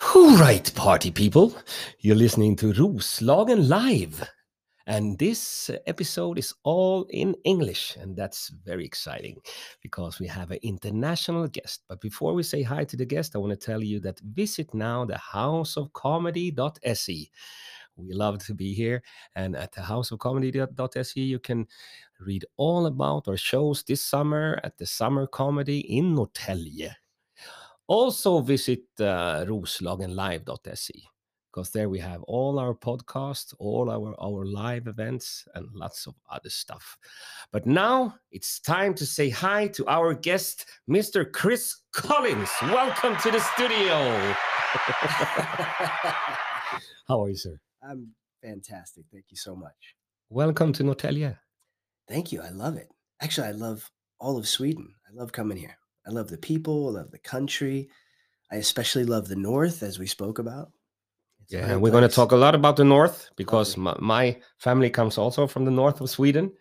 All right, party people. You're listening to Roslagen Live. And this episode is all in English. And that's very exciting because we have an international guest. But before we say hi to the guest, I want to tell you that visit now the houseofcomedy.se. We love to be here. And at the houseofcomedy.se, you can read all about our shows this summer at the Summer Comedy in Norrtälje. Also visit uh, roslagenlive.se because there we have all our podcasts, all our, our live events, and lots of other stuff. But now it's time to say hi to our guest, Mr. Chris Collins. Welcome to the studio. How are you, sir? I'm fantastic. Thank you so much. Welcome to Norrtälje. Thank you. I love it. Actually, I love all of Sweden. I love coming here. I love the people, I love the country. I especially love the north, as we spoke about. It's Yeah, and we're going to talk a lot about the north because my, my family comes also from the north of Sweden.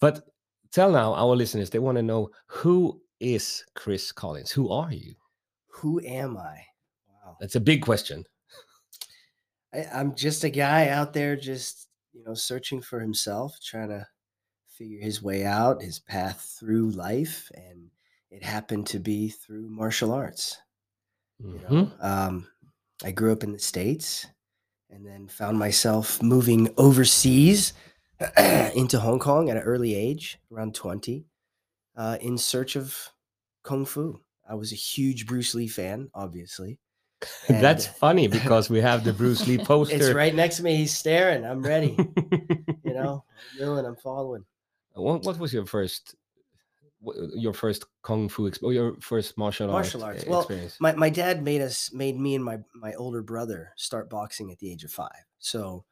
But tell now our listeners, they want to know who is Chris Collins? Who are you? Who am I? Wow. That's a big question. I, I'm just a guy out there, just you know, searching for himself, trying to figure his way out, his path through life, and it happened to be through martial arts. You Mhm. know, um, I grew up in the states, and then found myself moving overseas into Hong Kong at an early age, around twenty, uh, in search of kung fu. I was a huge Bruce Lee fan, obviously. That's funny because we have the Bruce Lee poster. It's right next to me. He's staring. I'm ready. you know, I'm doing. I'm following. what, what was your first your first kung fu exp- or your first martial, Martial art arts. uh, Well, experience? My my dad made us made me and my my older brother start boxing at the age of five. So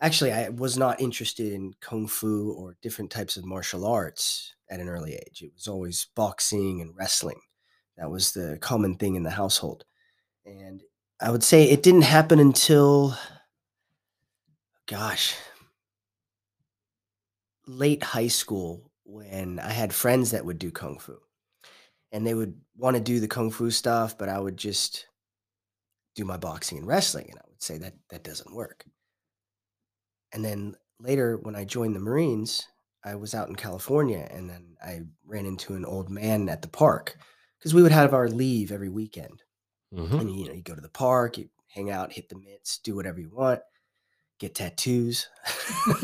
actually, I was not interested in kung fu or different types of martial arts at an early age. It was always boxing and wrestling. That was the common thing in the household. And I would say it didn't happen until, gosh, late high school when I had friends that would do kung fu. And they would want to do the kung fu stuff, but I would just do my boxing and wrestling. And I would say that that doesn't work. And then later, when I joined the Marines, I was out in California and then I ran into an old man at the park because we would have our leave every weekend. Mhm. And you know, you go to the park, you hang out, hit the mitts, do whatever you want, get tattoos,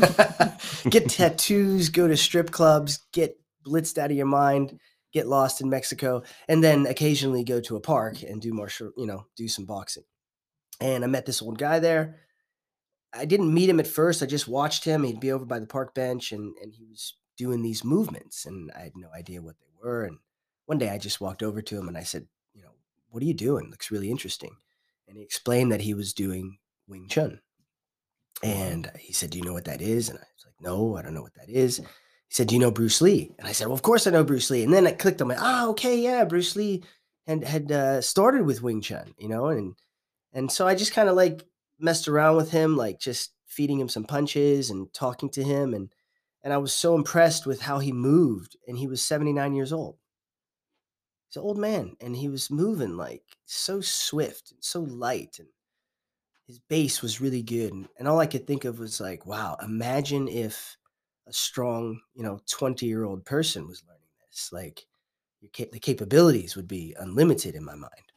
get tattoos, go to strip clubs, get blitzed out of your mind, get lost in Mexico, and then occasionally go to a park and do martial, you know, do some boxing. And I met this old guy there. I didn't meet him at first. I just watched him. He'd be over by the park bench and and he was doing these movements and I had no idea what they were. And one day I just walked over to him and I said, you know, what are you doing? Looks really interesting. And he explained that he was doing Wing Chun. And he said, Do you know what that is? And I was like, No, I don't know what that is. He said, Do you know Bruce Lee? And I said, Well, of course I know Bruce Lee. And then I clicked on my, ah, okay, yeah, Bruce Lee had had uh, started with Wing Chun, you know, and and so I just kind of like messed around with him, like just feeding him some punches and talking to him, and and I was so impressed with how he moved, and he was seventy nine years old. He's an old man, and he was moving like so swift and so light, and his base was really good. And, and all I could think of was like, wow, imagine if a strong, you know, 20 year old person was learning this. Like, the capabilities would be unlimited in my mind.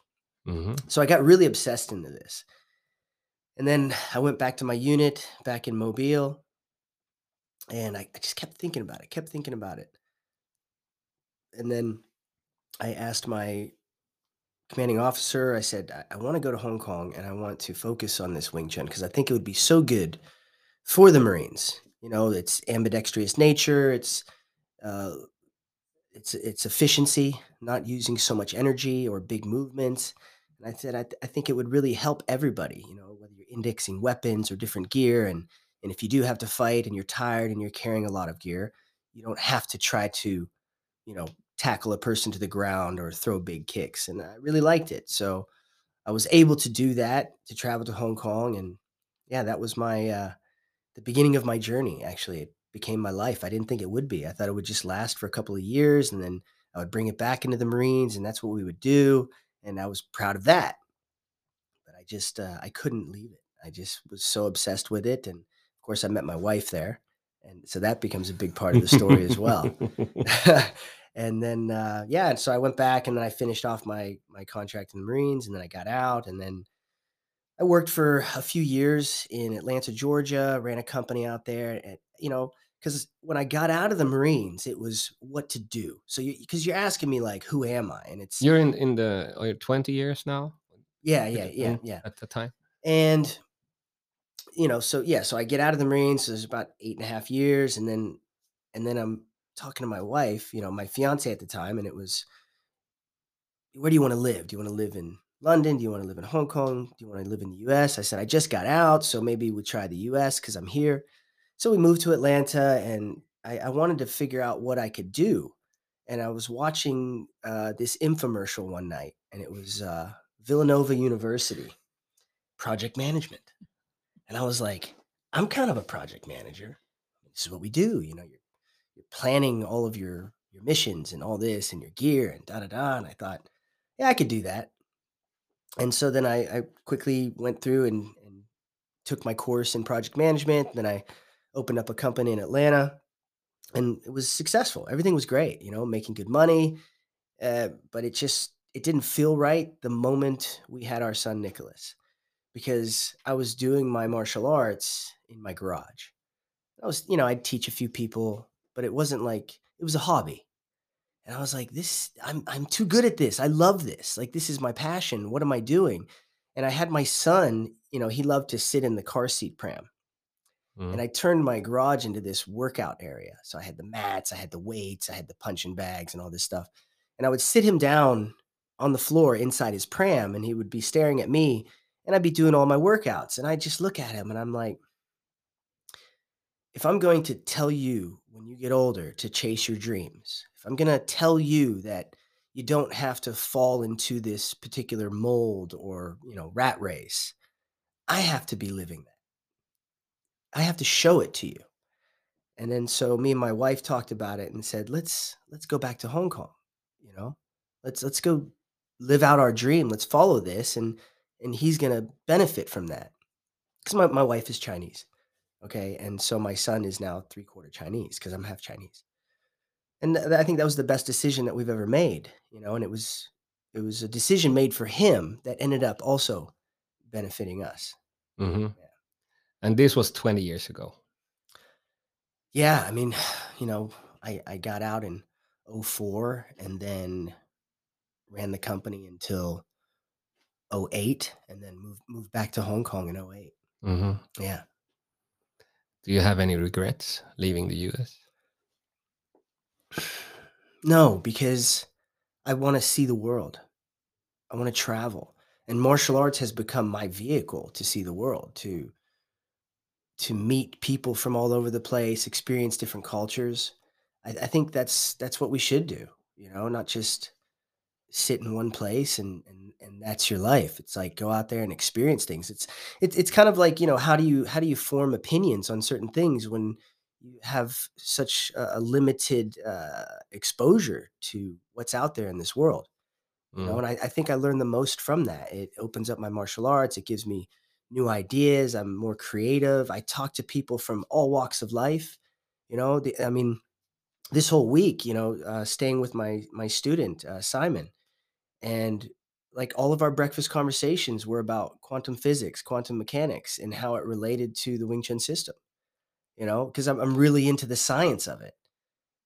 Mhm. So I got really obsessed into this. And then I went back to my unit back in Mobile, and I, I just kept thinking about it, kept thinking about it. And then I asked my commanding officer, I said, I, I want to go to Hong Kong and I want to focus on this Wing Chun because I think it would be so good for the Marines. You know, it's ambidextrous nature, it's uh, it's it's efficiency, not using so much energy or big movements. And I said, I, th- I think it would really help everybody, you know, whether you're indexing weapons or different gear. And, and if you do have to fight and you're tired and you're carrying a lot of gear, you don't have to try to, you know, tackle a person to the ground or throw big kicks. And I really liked it. So I was able to do that to travel to Hong Kong. And yeah, that was my, uh, the beginning of my journey. Actually, it became my life. I didn't think it would be. I thought it would just last for a couple of years and then I would bring it back into the Marines and that's what we would do. And I was proud of that. But I just uh, I couldn't leave it. I just was so obsessed with it, and of course, I met my wife there, and so that becomes a big part of the story as well. and then uh, yeah, and so I went back, and then I finished off my my contract in the Marines, and then I got out, and then I worked for a few years in Atlanta, Georgia, ran a company out there, and you know, because when I got out of the Marines, it was what to do. So you because you're asking me like, who am I? And it's You're in in the uh, 20 years now yeah, yeah, yeah, yeah. at the time. And you know, so yeah, so I get out of the Marines. So it's about eight and a half years, and then and then I'm talking to my wife, you know, my fiance at the time, and it was, where do you want to live? Do you want to live in London? Do you want to live in Hong Kong? Do you want to live in the US? I said, I just got out, so maybe we try the US because I'm here. So we moved to Atlanta and I, I wanted to figure out what I could do. And I was watching uh, this infomercial one night, and it was uh, Villanova University project management. And I was like, I'm kind of a project manager. This is what we do. You know, you're, you're planning all of your your missions and all this and your gear and da da da. And I thought, yeah, I could do that. And so then I, I quickly went through and, and took my course in project management. Then I opened up a company in Atlanta, and it was successful. Everything was great. You know, making good money, uh, but it just it didn't feel right the moment we had our son Nicholas because I was doing my martial arts in my garage. I was, you know, I'd teach a few people, but it wasn't like it was a hobby. And I was like, this, I'm I'm too good at this. I love this. Like this is my passion. What am I doing? And I had my son, you know, he loved to sit in the car seat pram. Mhm. And I turned my garage into this workout area. So I had the mats, I had the weights, I had the punching bags and all this stuff. And I would sit him down on the floor inside his pram and he would be staring at me and I'd be doing all my workouts. And I just look at him and I'm like, if I'm going to tell you when you get older to chase your dreams, if I'm going to tell you that you don't have to fall into this particular mold or, you know, rat race, I have to be living that. I have to show it to you. And then so me and my wife talked about it and said, let's let's go back to Hong Kong, you know? Let's let's go live out our dream. Let's follow this and and he's going to benefit from that. Cuz my my wife is Chinese. Okay? And so my son is now three quarter Chinese cuz I'm half Chinese. And th- I think that was the best decision that we've ever made, you know, and it was it was a decision made for him that ended up also benefiting us. Mhm. And this was 20 years ago. Yeah, I mean, you know, I I got out in 04 and then ran the company until 08 and then moved moved back to Hong Kong in 08. Mhm. Yeah. Do you have any regrets leaving the US? No, because I want to see the world. I want to travel. And martial arts has become my vehicle to see the world, to to meet people from all over the place, experience different cultures. I, I think that's that's what we should do, you know, not just sit in one place and and and that's your life. It's like go out there and experience things. It's it's it's kind of like, you know, how do you how do you form opinions on certain things when you have such a, a limited uh, exposure to what's out there in this world? you know Mm. and I, I think i learned the most from that it opens up my martial arts it gives me new ideas i'm more creative i talk to people from all walks of life you know the, i mean this whole week you know uh, staying with my my student uh, simon and like all of our breakfast conversations were about quantum physics quantum mechanics and how it related to the wing chun system you know because I'm, I'm really into the science of it.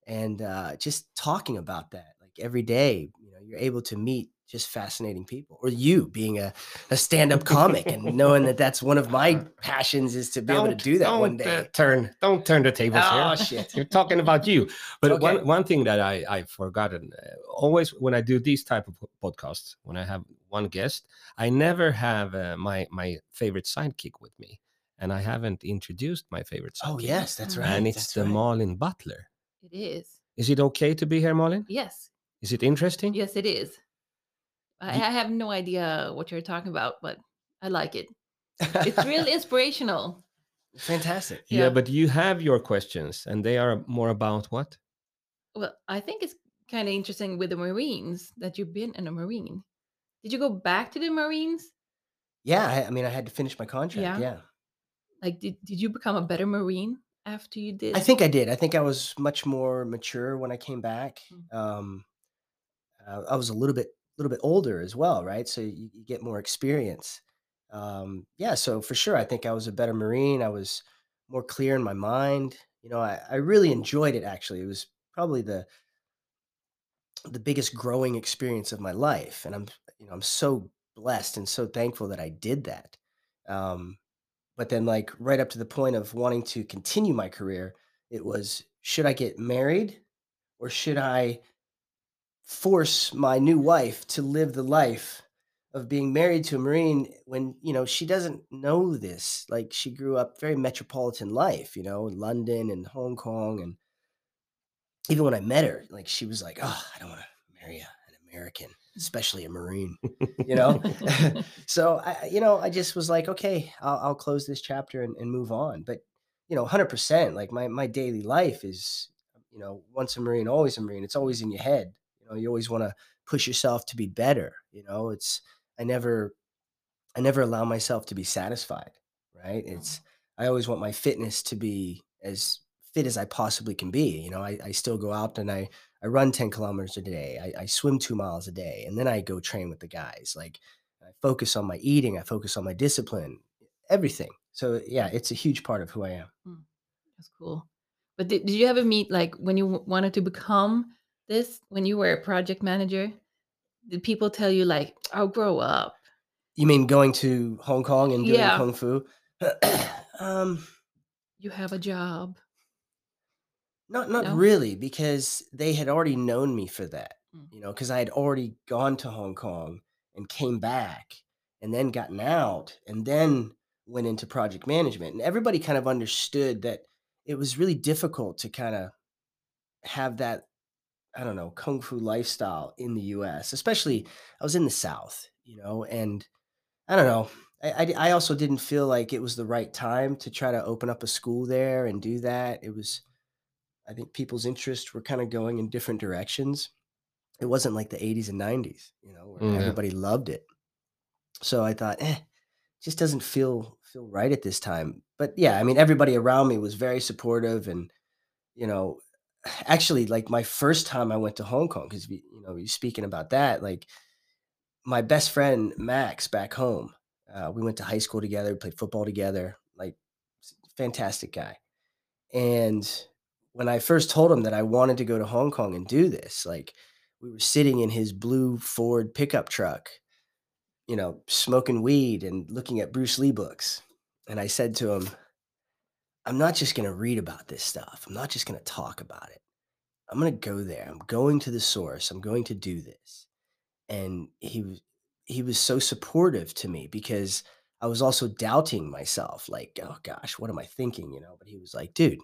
And uh, just talking about that like every day you know you're able to meet just fascinating people or you being a, a stand-up comic and knowing that that's one of my passions is to be able to Don't- that one don't, uh, day turn, don't turn the tables oh here. shit You're talking about you. But Okay. one one thing that I I've forgotten uh, always when I do these type of podcasts, when I have one guest, I never have uh, my my favorite sidekick with me, and I haven't introduced my favorite sidekick. oh yes that's right and it's that's the right. Marlin Butler. It is. Is it okay to be here, Marlin? Yes. Is it interesting? Yes, it is. I, I have no idea what you're talking about, but I like it. It's really inspirational. fantastic Yeah, Yeah. but you have your questions, and they are more about what? Well, I think it's kind of interesting with the Marines that you've been in a Marine. Did you go back to the Marines? Yeah, I, I mean, I had to finish my contract. Yeah. Yeah. Like, did, did you become a better Marine after you did? I think I did. I think I was much more mature when I came back. Mm. Um, uh, I was a little bit, little bit older as well, right? So you, you get more experience. Um, yeah. So for sure, I think I was a better Marine. I was more clear in my mind. You know, I, I really enjoyed it. Actually, it was probably the the biggest growing experience of my life, and I'm, you know, I'm so blessed and so thankful that I did that. Um, but then, like right up to the point of wanting to continue my career, it was should I get married or should I force my new wife to live the life of being married to a Marine when, you know, she doesn't know this. Like she grew up very metropolitan life, you know, in London and Hong Kong. And even when I met her, like she was like, Oh, I don't want to marry an American, especially a Marine, you know? so I, you know, I just was like, okay, I'll, I'll close this chapter and, and move on. But, you know, hundred percent, like my, my daily life is, you know, once a Marine, always a Marine. It's always in your head. You know, you always want to push yourself to be better. You know, it's, I never I never allow myself to be satisfied, right? It's I always want my fitness to be as fit as I possibly can be. You know, I, I still go out and I I run 10 kilometers a day. I, I swim two miles a day and then I go train with the guys. Like I focus on my eating, I focus on my discipline, everything. So yeah, it's a huge part of who I am. Mm, That's cool. But did, did you ever meet like when you wanted to become this when you were a project manager? Did people tell you like, "Oh, grow up"? You mean going to Hong Kong and doing Yeah. kung fu? um You have a job. Not not No? really, because they had already known me for that, Mm. you know, because I had already gone to Hong Kong and came back and then gotten out and then went into project management. And everybody kind of understood that it was really difficult to kind of have that, I don't know, kung fu lifestyle in the US, especially I was in the South, you know, and I don't know. I, I, I also didn't feel like it was the right time to try to open up a school there and do that. It was, I think people's interests were kind of going in different directions. It wasn't like the 80s and 90s, you know, where Mm, yeah. everybody loved it. So I thought, eh, just doesn't feel feel right at this time. But yeah, I mean, everybody around me was very supportive, and you know, actually, like my first time I went to Hong Kong, because you know, you're speaking about that, like my best friend Max back home, uh, we went to high school together, played football together, like fantastic guy. And when I first told him that I wanted to go to Hong Kong and do this, like we were sitting in his blue Ford pickup truck, you know, smoking weed and looking at Bruce Lee books. And I said to him, I'm not just going to read about this stuff. I'm not just going to talk about it. I'm going to go there. I'm going to the source. I'm going to do this. And he was he was so supportive to me because I was also doubting myself like, oh gosh, what am I thinking, you know? But he was like, dude,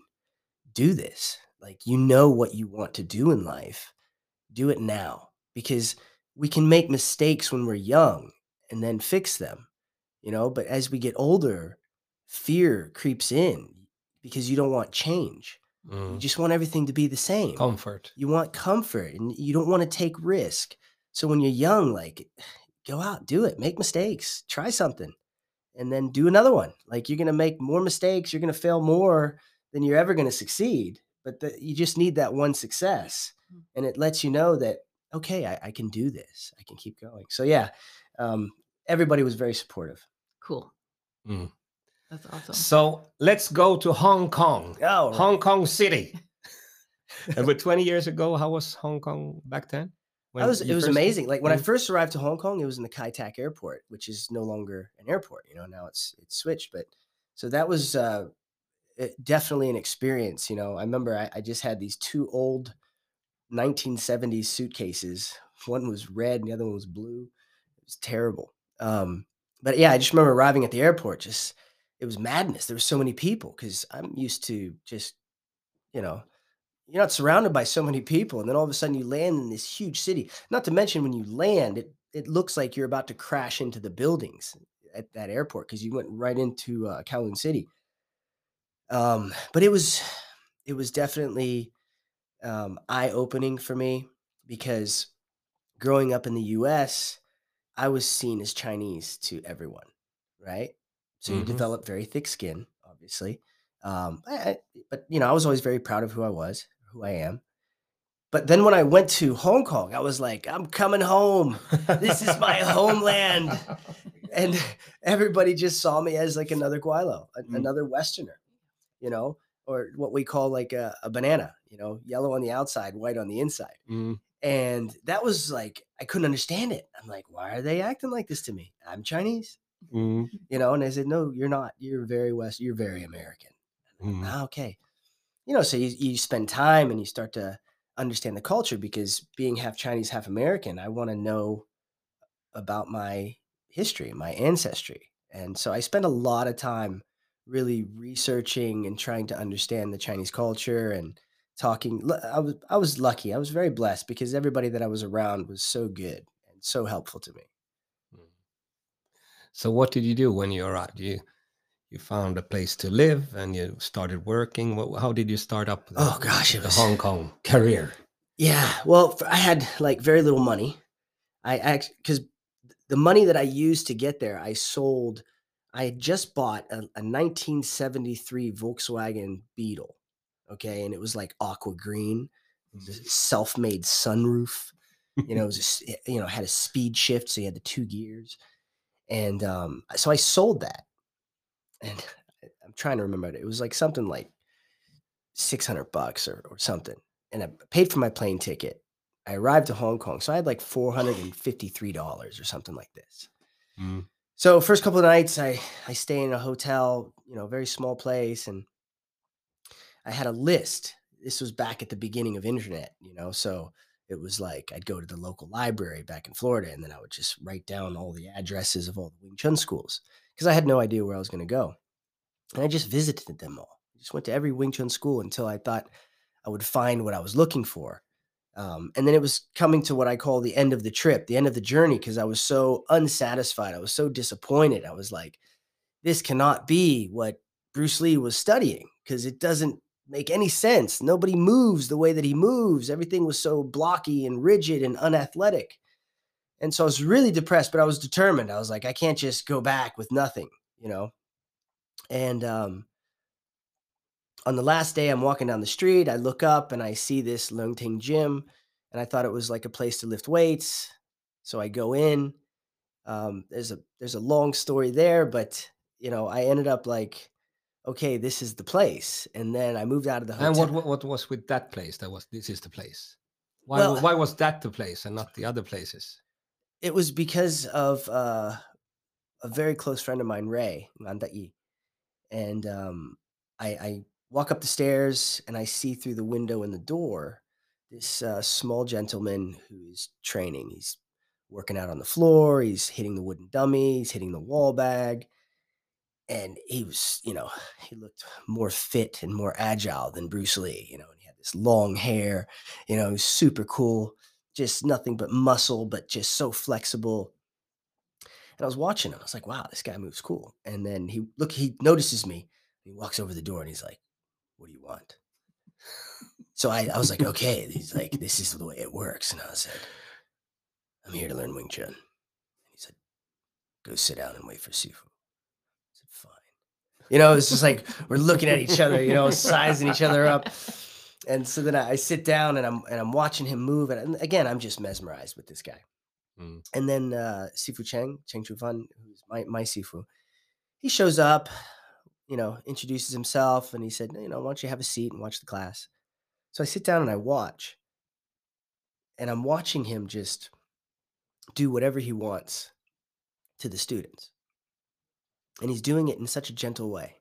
do this. Like you know what you want to do in life. Do it now because we can make mistakes when we're young and then fix them, you know, but as we get older, fear creeps in because you don't want change. You Mm. just want everything to be the same. Comfort. You want comfort and you don't want to take risk. So when you're young, like go out, do it, make mistakes, try something, and then do another one. Like you're gonna make more mistakes, you're gonna fail more than you're ever gonna succeed. But the, you just need that one success, Mm. and it lets you know that okay, I, I can do this. I can keep going. So yeah, um, everybody was very supportive. Cool. Mm. That's awesome. So let's go to Hong Kong, Oh, right. Hong Kong City. and but 20 years ago, how was Hong Kong back then? That When was it was first came? amazing. Like when I Mm. first arrived to Hong Kong, it was in the Kai Tak Airport, which is no longer an airport. You know, now it's it's switched. But so that was uh, it- definitely an experience. You know, I remember I, I just had these two old 1970s suitcases. One was red, and the other one was blue. It was terrible. Um, but yeah, I just remember arriving at the airport. Just it was madness. There were so many people because I'm used to just you know you're not surrounded by so many people and then all of a sudden you land in this huge city not to mention when you land it it looks like you're about to crash into the buildings at that airport because you went right into uh, Kowloon City um but it was it was definitely um eye opening for me because growing up in the US I was seen as Chinese to everyone right? So you Mhm. develop very thick skin, obviously. Um, I, I- but you know, I was always very proud of who I was, who I am. But then when I went to Hong Kong, I was like, I'm coming home. This is my homeland. And everybody just saw me as like another gweilo, a- Mm. another Westerner, you know, or what we call like a, a banana, you know, yellow on the outside, white on the inside. Mm, And that was like, I couldn't understand it. I'm like, why are they acting like this to me? I'm Chinese, mm, you know? And I said, no, you're not. You're very West, you're very American. mm. Ah, okay. You know, so you, you spend time and you start to understand the culture because being half Chinese, half American, I want to know about my history, my ancestry. And so I spend a lot of time really researching and trying to understand the Chinese culture and talking. I was I was lucky. I was very blessed because everybody that I was around was so good and so helpful to me. So what did you do when you arrived? You you found a place to live and you started working. What, how did you start up? The, Oh, gosh, it the was- Hong Kong career. Yeah, well, I had like very little money. I actually because the money that I used to get there, I sold. I had just bought a, a 1973 Volkswagen Beetle, okay, and it was like aqua green, mm-hmm. a self-made sunroof. You know, it was a you know had a speed shift, so you had the two gears, and um, so I sold that, and I'm trying to remember it. It was like something like 600 bucks or, or something and I paid for my plane ticket. I arrived to Hong Kong, so I had like four hundred and fifty-three dollars or something like this. Mm, So first couple of nights, I I stay in a hotel, you know, very small place, and I had a list. This was back at the beginning of internet, you know, so it was like I'd go to the local library back in Florida, and then I would just write down all the addresses of all the Wing Chun schools because I had no idea where I was going to go, and I just visited them all. I just went to every Wing Chun school until I thought I would find what I was looking for. Um, and then it was coming to what I call the end of the trip, the end of the journey, because I was so unsatisfied. I was so disappointed. I was like, this cannot be what Bruce Lee was studying because it doesn't make any sense. Nobody moves the way that he moves. Everything was so blocky and rigid and unathletic. And so I was really depressed, but I was determined. I was like, I can't just go back with nothing, you know? And um, on the last day, I'm walking down the street. I look up and I see this Leung Ting gym, and I thought it was like a place to lift weights. So I go in. Um, there's a there's a long story there, but you know, I ended up like, okay, this is the place. And then I moved out of the hotel. and what, what what was with that place? That was this is the place. Why Well- why was that the place and not the other places? it was because of uh, a very close friend of mine, Ray Ngandai. And um, I, I walk up the stairs and I see through the window in the door this uh, small gentleman who's training. He's working out on the floor, he's hitting the wooden dummy, he's hitting the wall bag. And he was, you know, he looked more fit and more agile than Bruce Lee, you know, and he had this long hair, you know, super cool just nothing but muscle, but just so flexible. And I was watching him. I was like, wow, this guy moves cool. And then he look, he notices me. He walks over the door and he's like, What do you want? So I, I was like, okay. He's like, this is the way it works. And I said, I'm here to learn Wing Chun. And he said, Go sit down and wait for Sifu. I said, fine. You know, it's just like we're looking at each other, you know, sizing each other up and so then I, I sit down and I'm and I'm watching him move, and, and again I'm just mesmerized with this guy. Mm. And then uh, Sifu Cheng, Cheng Chu Fan, who's my my Sifu, he shows up, you know, introduces himself, and he said, you know, why don't you have a seat and watch the class? So I sit down and I watch, and I'm watching him just do whatever he wants to the students, and he's doing it in such a gentle way.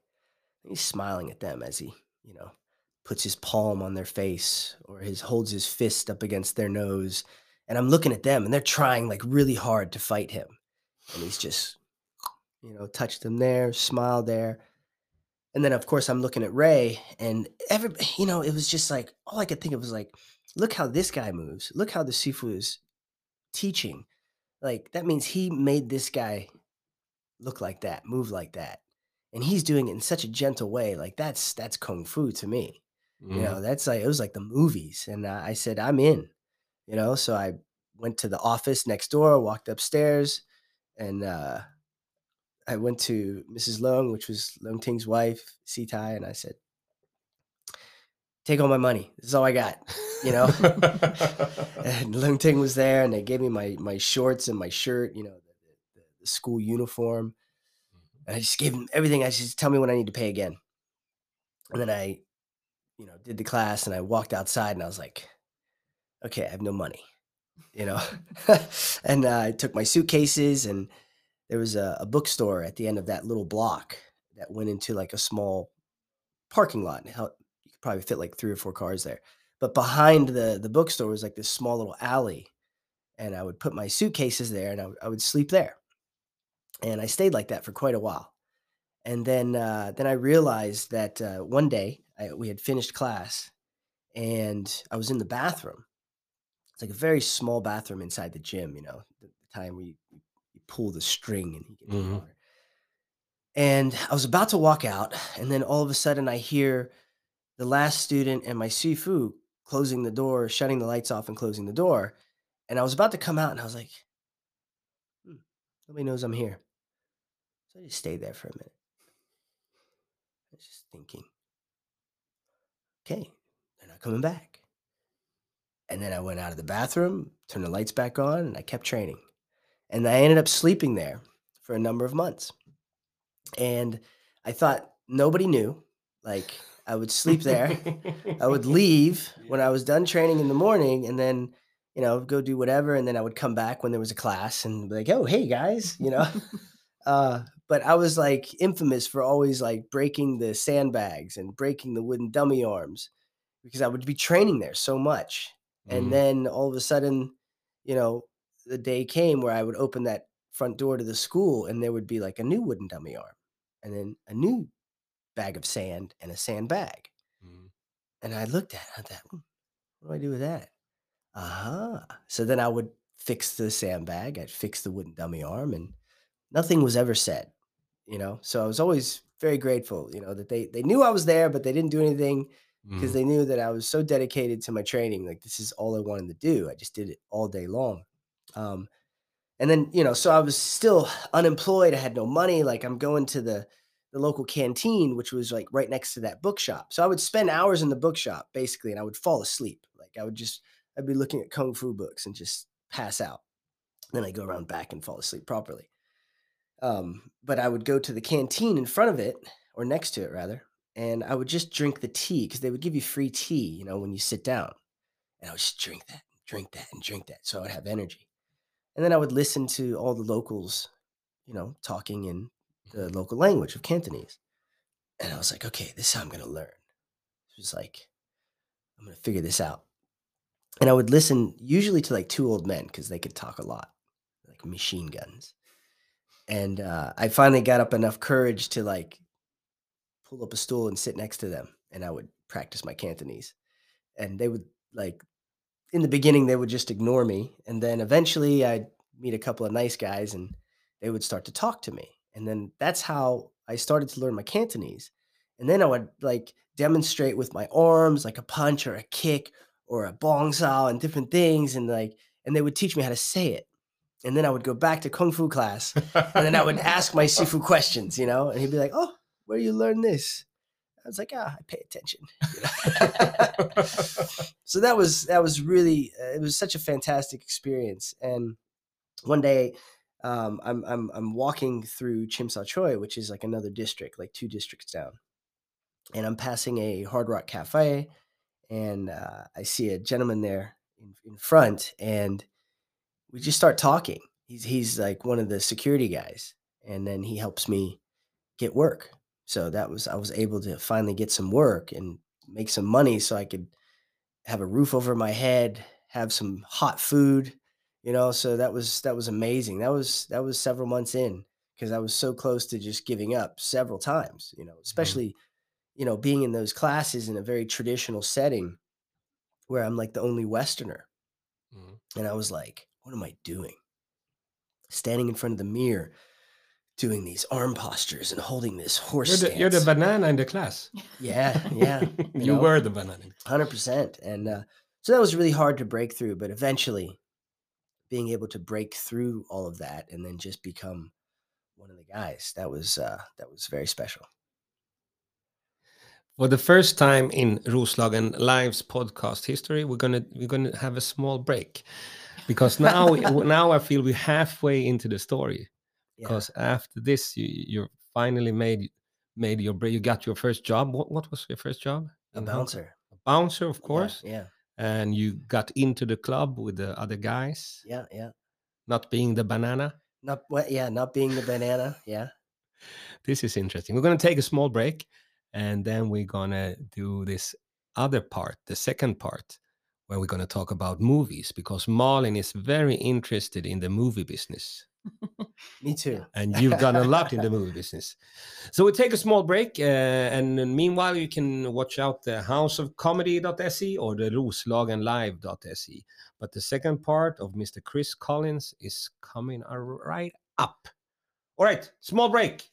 He's smiling at them as he, you know, puts his palm on their face or his holds his fist up against their nose. And i'm looking at them and they're trying like really hard to fight him. And he's just you know touched them there smiled there. And then of course i'm looking at ray and every you know it was just like all i could think of was like look how this guy moves. Look how the sifu is teaching. Like that means he made this guy look like that move like that and he's doing it in such a gentle way like that's that's kung fu to me you Mm. know that's like it was like the movies and uh, i said i'm in you know so i went to the office next door walked upstairs and uh I went to Mrs. Leung, which was Leung Ting's wife, Sitai, and I said, "Take all my money. This is all I got." You know. and Leung Ting was there, and they gave me my my shorts and my shirt. You know, school uniform. And I just gave them everything. I just tell me when I need to pay again. And then I, you know, did the class, and I walked outside, and I was like, "Okay, I have no money." You know, and uh, I took my suitcases and there was a, a bookstore at the end of that little block that went into like a small parking lot. And how you could probably fit like three or four cars there. But behind the the bookstore was like this small little alley, and I would put my suitcases there, and I, I would sleep there. And I stayed like that for quite a while. And then uh, then I realized that uh, one day I, we had finished class, and I was in the bathroom. It's like a very small bathroom inside the gym. You know, the, the time we you, pull the string and you get Mhm. water. And I was about to walk out, and then all of a sudden I hear the last student and my sifu closing the door, shutting the lights off and closing the door. And I was about to come out, and I was like, "Hmm, nobody knows I'm here. So I just stayed there for a minute. I was just thinking, okay, they're not coming back. And then I went out of the bathroom, turned the lights back on, and I kept training. And I ended up sleeping there for a number of months. And I thought nobody knew. Like I would sleep there. I would leave when I was done training in the morning and then, you know, go do whatever. And then I would come back when there was a class and be like, oh, hey guys, you know. uh, but I was like infamous for always like breaking the sandbags and breaking the wooden dummy arms because I would be training there so much. And Mhm. then all of a sudden, you know, the day came where I would open that front door to the school and there would be like a new wooden dummy arm and then a new bag of sand and a sandbag. Mhm. And I looked at it, I thought, "Hmm, what do I do with that? Uh-huh. So then I would fix the sandbag, I'd fix the wooden dummy arm, and nothing was ever said, you know? So I was always very grateful, you know, that they they knew I was there, but they didn't do anything because Mhm. they knew that I was so dedicated to my training. Like this is all I wanted to do. I just did it all day long. Um, and then, you know, so I was still unemployed. I had no money. Like I'm going to the the local canteen, which was like right next to that bookshop. So I would spend hours in the bookshop basically, and I would fall asleep. Like I would just I'd be looking at kung fu books and just pass out. Then I go around back and fall asleep properly. Um, but I would go to the canteen in front of it, or next to it rather, and I would just drink the tea because they would give you free tea, you know, when you sit down. And I would just drink that, drink that, and drink that, so I would have energy. And then I would listen to all the locals, you know, talking in the local language of Cantonese. And I was like, okay, this is how I'm going to learn. It was like, I'm going to figure this out. And I would listen usually to like two old men because they could talk a lot, like machine guns. And uh, I finally got up enough courage to like pull up a stool and sit next to them. And I would practice my Cantonese. And they would like, in the beginning, they would just ignore me. And then eventually I'd meet a couple of nice guys and they would start to talk to me. And then that's how I started to learn my Cantonese. And then I would like demonstrate with my arms, like a punch or a kick or a bong sao and different things. And like, and they would teach me how to say it. And then I would go back to Kung Fu class and then I would ask my Sifu questions, you know, and he'd be like, Oh, where you learn this? I was like, ah, I pay attention. so that was that was really uh, it was such a fantastic experience. And one day, um, I'm I'm I'm walking through Tsim Sha Tsui, which is like another district, like two districts down, and I'm passing a Hard Rock Cafe, and uh, I see a gentleman there in, in front, and we just start talking. He's he's like one of the security guys, and then he helps me get work. So that was I was able to finally get some work and make some money so I could have a roof over my head, have some hot food, you know. So that was that was amazing. That was that was several months in because I was so close to just giving up several times, you know, especially you know being in those classes in a very traditional setting where I'm like the only westerner Mhm. and I was like, what am I doing? Standing in front of the mirror doing these arm postures and holding this horse You're the, you're the banana in the class. Yeah, yeah, you know? were the banana. Hundred percent, and uh, so that was really hard to break through. But eventually, being able to break through all of that and then just become one of the guys. That was uh, that was very special. For the first time in Roslagen Live's podcast history, we're gonna we're gonna have a small break because now we, now I feel we're halfway into the story. Yeah. Because after this, you you finally made made your break. You got your first job. What what was your first job? a bouncer, A bouncer, of course. Yeah, And you got into the club with the other guys, yeah, yeah. not being the banana. Not what? Yeah, not being the banana. Yeah. This is interesting. We're going to take a small break and then we're going to do this other part, the second part, where we're going to talk about movies because Marlin is very interested in the movie business Me too. and you've done a lot in the movie business. So we'll take a small break uh, and meanwhile you can watch out the houseofcomedy.se or the roslagenlive.se. But the second part of Mr. Chris Collins is coming right up. All right, small break.